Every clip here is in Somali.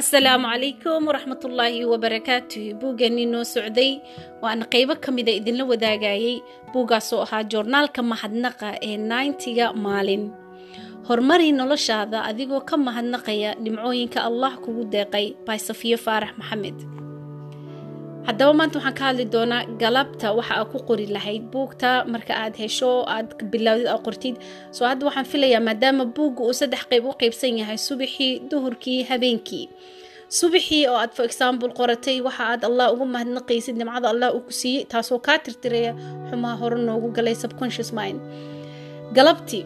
asalaamu calaykum waraxmatullaahi wabarakaatu buuggeenii noo socday waana qeybo ka mida idinla wadaagayay buuggaasoo ahaa joornaalka mahadnaqa ee nayntiga maalin. Horumari noloshaada adigoo ka mahadnaqaya dhimcooyinka allah kugu deeqay by safiyo faarax maxamed haddaba maanta waxaan ka hadli doonaa galabta waxa aad ku qori lahayd buugta. Marka aad hesho aad bilowdid aad qortid. Soo hadda waxaan filayaa maadaama buugga uu saddex qeyb u qeybsan yahay subaxii duhurkii habeenkii. Subaxii oo aad for example qoratay waxa aad allah ugu mahadnaqaysid nimcada allah uu ku siiyey taasoo kaa tirtiraya xumaha hore noogu galay subconscious mind. Galabtii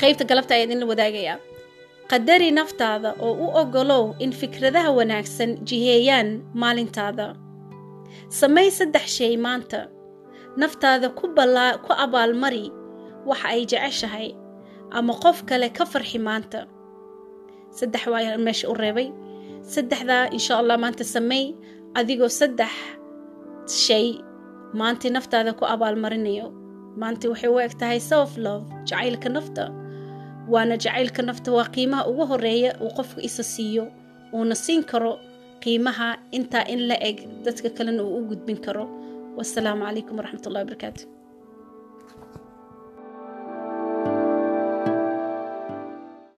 qeybta galabta ayaa idinla wadaagayaa qadari naftaada oo u ogolow in fikradaha wanaagsan jiheeyaan maalintaada. Samay saddex shay maanta. Naftaada ku abaalmari waxa ay jeceshahay ama qof kale ka farxi maanta. Saddex waa meesha u reebay. Saddexdaa insha allah maanta samey adigoo saddex shay maanta naftaada ku abaalmarinayo maanta waxay u eg self love jacaylka nafta waana jacaylka nafta waa qiimaha ugu horreeya uu qofka isa siiyo uuna siin karo qiimaha intaa in la eg dadka kalena uu u gudbin karo. Wasalaamu calaykum waraxmatullahi wabarakaatu